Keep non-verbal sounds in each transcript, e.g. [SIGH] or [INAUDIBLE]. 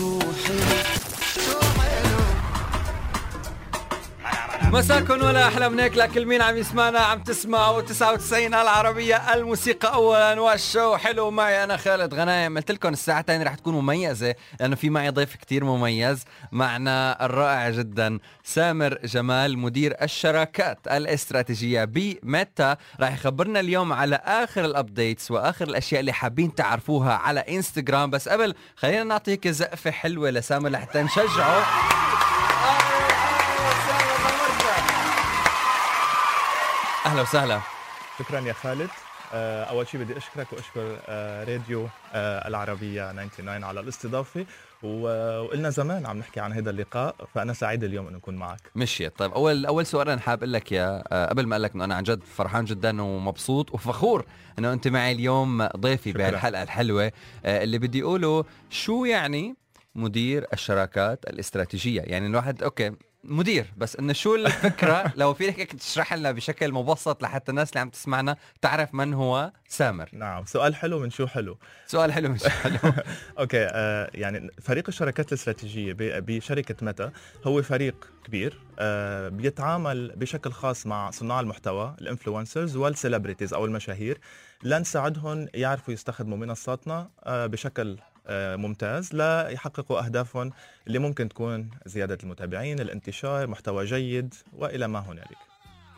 شو مساكم ولا أحلى من هيك لكل مين عم يسمعنا عم تسمعوا 99 العربية الموسيقى اولا والشو حلو معي أنا خالد غنايم. قلت لكم الثانية رح تكون مميزة لأنه في معي ضيف كتير مميز. معنا الرائع جدا سامر جمال مدير الشراكات الاستراتيجية ب Meta. رح يخبرنا اليوم على آخر ال updates وآخر الأشياء اللي حابين تعرفوها على انستغرام بس قبل خلينا نعطيك زقفة حلوة لسامر لحتى نشجعه. أهلا وسهلا. شكرا يا خالد. آه، أول شيء بدي أشكرك وأشكر آه، راديو آه، العربية 99 على الاستضافة. وقلنا زمان عم نحكي عن هذا اللقاء فأنا سعيد اليوم انه أكون معك. مشيت. طيب أول أول سؤال أنا حابب أقول لك يا قبل ما أقول لك إنه أنا عن جد فرحان جدا ومبسوط وفخور إنه أنت معي اليوم ضيفي. بهالحلقة الحلوة. اللي بدي أقوله شو يعني مدير الشراكات الاستراتيجية؟ يعني الواحد أوكي مدير بس إنه شو الفكرة؟ [LAUGHS] لو فيك هيك تشرح لنا بشكل مبسط لحتى الناس اللي عم تسمعنا تعرف من هو سامر. نعم سؤال حلو من شو حلو؟ سؤال حلو مش حلو. [LAUGHS] أوكي آه يعني فريق الشراكات الاستراتيجية بشركة Meta هو فريق كبير آه بيتعامل بشكل خاص مع صناع المحتوى ال influencers وال celebrities أو المشاهير لنساعدهم يعرفوا يستخدموا منصاتنا آه بشكل ممتاز. ليحققوا أهدافهم اللي ممكن تكون زيادة المتابعين الانتشار محتوى جيد وإلى ما هنالك.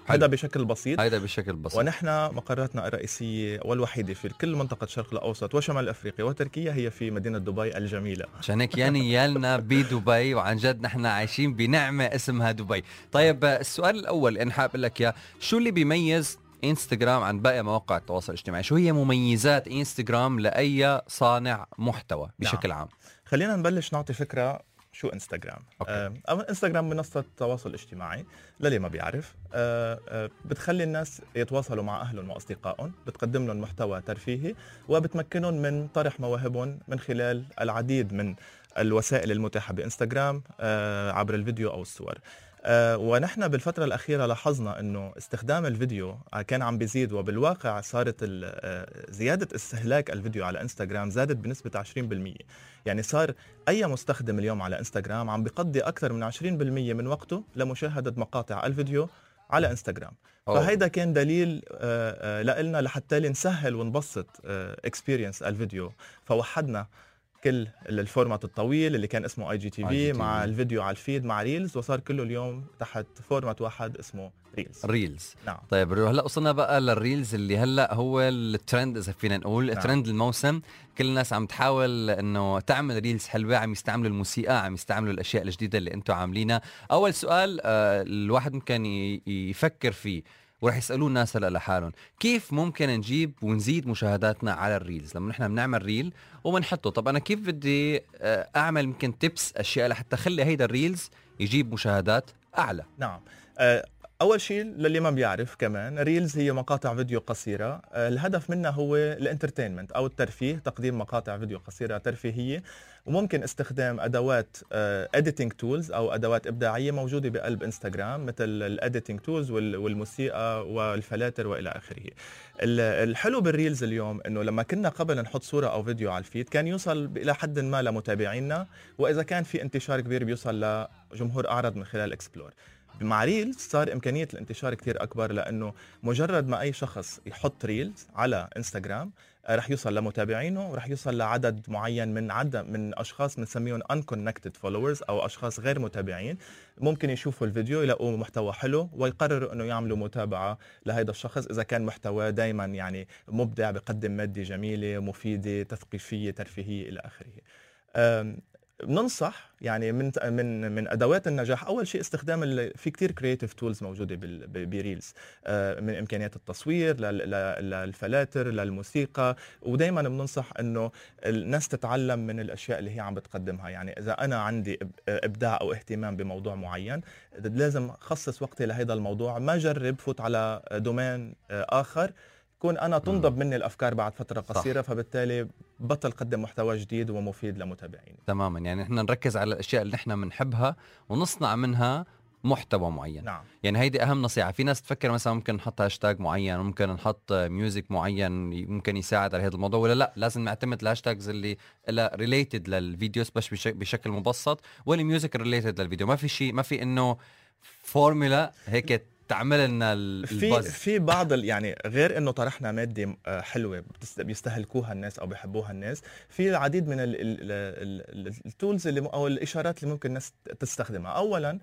هذا بشكل بسيط. هيدا بشكل بسيط. ونحن مقراتنا الرئيسية والوحيدة في كل منطقة الشرق الأوسط وشمال أفريقيا وتركيا هي في مدينة دبي الجميلة. عشان هيك يعني يالنا بدبي وعن جد نحن عايشين بنعمة اسمها دبي. طيب آه، السؤال الأول حابب أقول لك يا شو اللي بيميز إنستغرام عن باقي مواقع التواصل الاجتماعي. شو هي مميزات إنستغرام لأي صانع محتوى بشكل عام؟ خلينا نبلش نعطي فكرة شو إنستغرام. أوكي. آه أما إنستغرام منصة تواصل اجتماعي للي ما بيعرف. آه آه بتخلي الناس يتواصلوا مع أهلهم وأصدقائهم بتقدم لهم محتوى ترفيهي وبتمكنهم من طرح مواهبهم من خلال العديد من الوسائل المتاحة بإنستغرام آه عبر الفيديو أو الصور. ونحن بالفترة الأخيرة لاحظنا أنه استخدام الفيديو آه، كان عم بيزيد وبالواقع صارت آه، زيادة استهلاك الفيديو على إنستغرام زادت بنسبة 20% يعني صار أي مستخدم اليوم على إنستغرام عم بيقضي أكثر من 20% من وقته لمشاهدة مقاطع الفيديو على إنستغرام. فهيدا كان دليل آه، آه، لنا لحتى نسهل ونبسط experience الفيديو. فوحدنا كل ال format الطويل اللي كان اسمه IGTV. مع الفيديو على ال feed مع Reels وصار كله اليوم تحت format واحد اسمه Reels. Reels. نعم. طيب هلا وصلنا بقى لل Reels اللي هلا هو الترند إذا فينا نقول نعم. ترند الموسم. كل الناس عم تحاول إنه تعمل reels حلوة عم يستعملوا الموسيقى عم يستعملوا الأشياء الجديدة اللي أنتم عاملينها. أول سؤال آه الواحد ممكن يفكر فيه. ورح يسألوه الناس هلأ لحالهم كيف ممكن نجيب ونزيد مشاهداتنا على ال reels؟ لما نحن بنعمل reel وبنحطه. طب أنا كيف بدي آه، أعمل يمكن tips أشياء لحتى اخلي هيدا ال reels يجيب مشاهدات أعلى؟ نعم. آه، أول شيء للي ما بيعرف كمان reels هي مقاطع فيديو قصيرة. آه، الهدف منها هو ال entertainment أو الترفيه تقديم مقاطع فيديو قصيرة ترفيهية. وممكن استخدام أدوات editing tools أو أدوات إبداعية موجودة بقلب إنستغرام مثل ال editing tools والموسيقى والفلاتر وإلى آخره. ال- الحلو بال reels اليوم إنه لما كنا قبل نحط صورة أو فيديو على ال feed كان يوصل إلى حد ما لمتابعينا وإذا كان في انتشار كبير بيوصل لجمهور أعرض من خلال explore مع reels صار إمكانية الانتشار كتير أكبر لأنه مجرد ما أي شخص يحط reels على انستغرام آه، رح يوصل لمتابعينه ورح يوصل لعدد معين من عدد من أشخاص بنسميهم unconnected followers أو أشخاص غير متابعين. ممكن يشوفوا الفيديو يلاقوا محتوى حلو ويقرروا إنه يعملوا متابعة لهذا الشخص إذا كان محتواه دائما يعني مبدع بقدم مادة جميلة مفيدة تثقيفية ترفيهية إلى آخره. بننصح يعني من من من أدوات النجاح. أول شيء استخدام في كتير creative tools موجودة ب reels آه، من إمكانيات التصوير لل- لل- للفلاتر للموسيقى. ودائما بننصح إنه الناس تتعلم من الأشياء اللي هي عم بتقدمها. يعني إذا أنا عندي إبداع أو اهتمام بموضوع معين لازم خصص وقتي لهذا الموضوع. ما جرب فوت على domain آخر. كون أنا تنضب مني الأفكار بعد فترة قصيرة صح. فبالتالي بطل قدم محتوى جديد ومفيد لمتابعيني تماما. يعني نحن نركز على الأشياء اللي نحن بنحبها ونصنع منها محتوى معين. نعم. يعني هيدي أهم نصيحة. في ناس تفكر مثلا ممكن نحط هاشتاج معين ممكن نحط music معين ممكن يساعد على هذا الموضوع ولا لا؟ لازم نعتمد ال hashtags اللي لها related لل videos بس بش- بشكل مبسط وال music related للفيديو. ما في شيء ما في إنه فورمولا هيك تعمل لنا في في بعض يعني غير إنه طرحنا مادة آه، حلوة بيستهلكوها الناس أو بيحبوها الناس في العديد من ال- ال- ال- ال- ال tools اللي أو الإشارات اللي ممكن الناس تستخدمها. اولا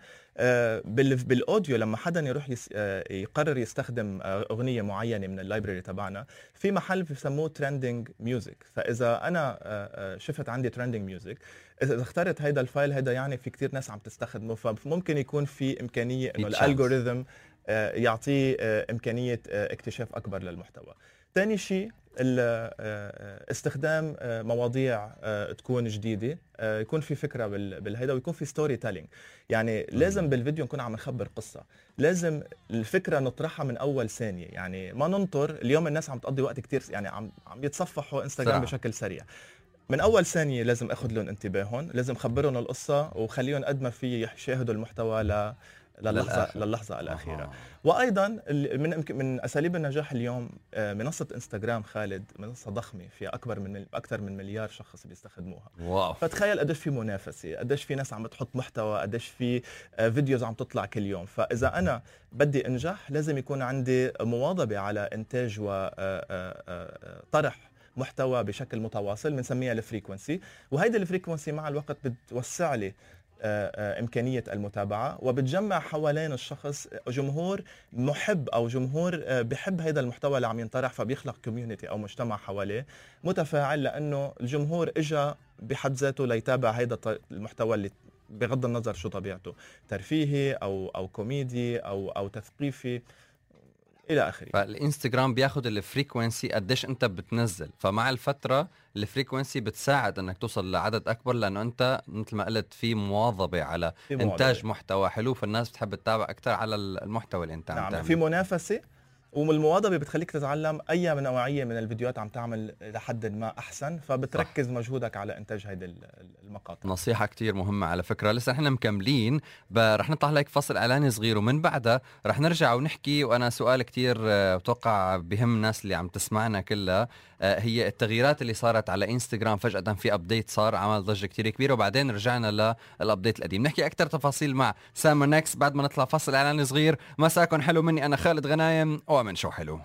بال audio لما حدا يروح يس آه، يقرر يستخدم آه، أغنية معينة من ال library تبعنا في محل بسموه trending music فإذا أنا آه، آه، شفت عندي trending music إذا اخترت هيدا ال file هيدا يعني في كتير ناس عم تستخدمه فممكن يكون في إمكانية إنه. ال algorithm آه، يعطيه آه، إمكانية آه، اكتشاف أكبر للمحتوى. ثاني شيء آه، استخدام آه، مواضيع آه، تكون جديدة يكون في فكرة بال- بالهيدا ويكون في storytelling يعني لازم بالفيديو نكون عم نخبر قصة. لازم الفكرة نطرحها من أول ثانية. يعني ما ننطر اليوم الناس عم تقضي وقت كتير يعني عم عم يتصفحوا انستغرام. بشكل سريع. من أول ثانية لازم آخذ لهم انتباههم لازم خبرهم القصة وخليهم قد ما في يشاهدوا المحتوى ل للحظه. للحظة الأخيرة. آه. وأيضا من من أساليب النجاح اليوم آه، منصة إنستغرام خالد منصة ضخمة فيها أكبر من أكثر من مليار شخص بيستخدموها. wow. فتخيل قديش في منافسة قديش في ناس عم تحط محتوى قديش في آه، videos عم تطلع كل يوم. فإذا أنا بدي أنجح لازم يكون عندي مواظبة على إنتاج وطرح محتوى بشكل متواصل بنسميها ال frequency. وهيدي ال frequency مع الوقت بتوسع لي آه، آه، إمكانية المتابعة وبتجمع حوالين الشخص جمهور محب أو جمهور آه، بحب هذا المحتوى اللي عم ينطرح فبيخلق community أو مجتمع حواليه متفاعل لأنه الجمهور إجا بحد ذاته ليتابع هذا المحتوى اللي بغض النظر شو طبيعته ترفيهي أو أو كوميدي أو أو تثقيفي. إلى آخره. فالانستغرام بياخد ال frequency قديش أنت بتنزل. فمع الفترة الفريكونسي بتساعد إنك توصل لعدد أكبر لأنه أنت مثل ما قلت في مواظبة على في. إنتاج محتوى حلو فالناس بتحب تتابع أكثر على المحتوى اللي أنت عم نعم في منافسة والمواظبه بتخليك تتعلم أي من نوعية من الفيديوهات عم تعمل لحد ما أحسن فبتركز صح. مجهودك على إنتاج هيدي ال- المقاطع. نصيحة كتير مهمة على فكرة. لسه إحنا مكملين رح نطلع لك فصل إعلاني صغير ومن بعدها رح نرجع ونحكي وأنا سؤال كتير آه، بتوقع بهم الناس اللي عم تسمعنا كلها آه، هي التغييرات اللي صارت على إنستغرام فجأة في update صار عمل ضجة كتير كبيرة وبعدين رجعنا لل update القديم. نحكي أكثر تفاصيل مع سامر نكس بعد ما نطلع فصل إعلاني صغير مساكم حلو مني أنا خالد غنايم ومن شو حلو.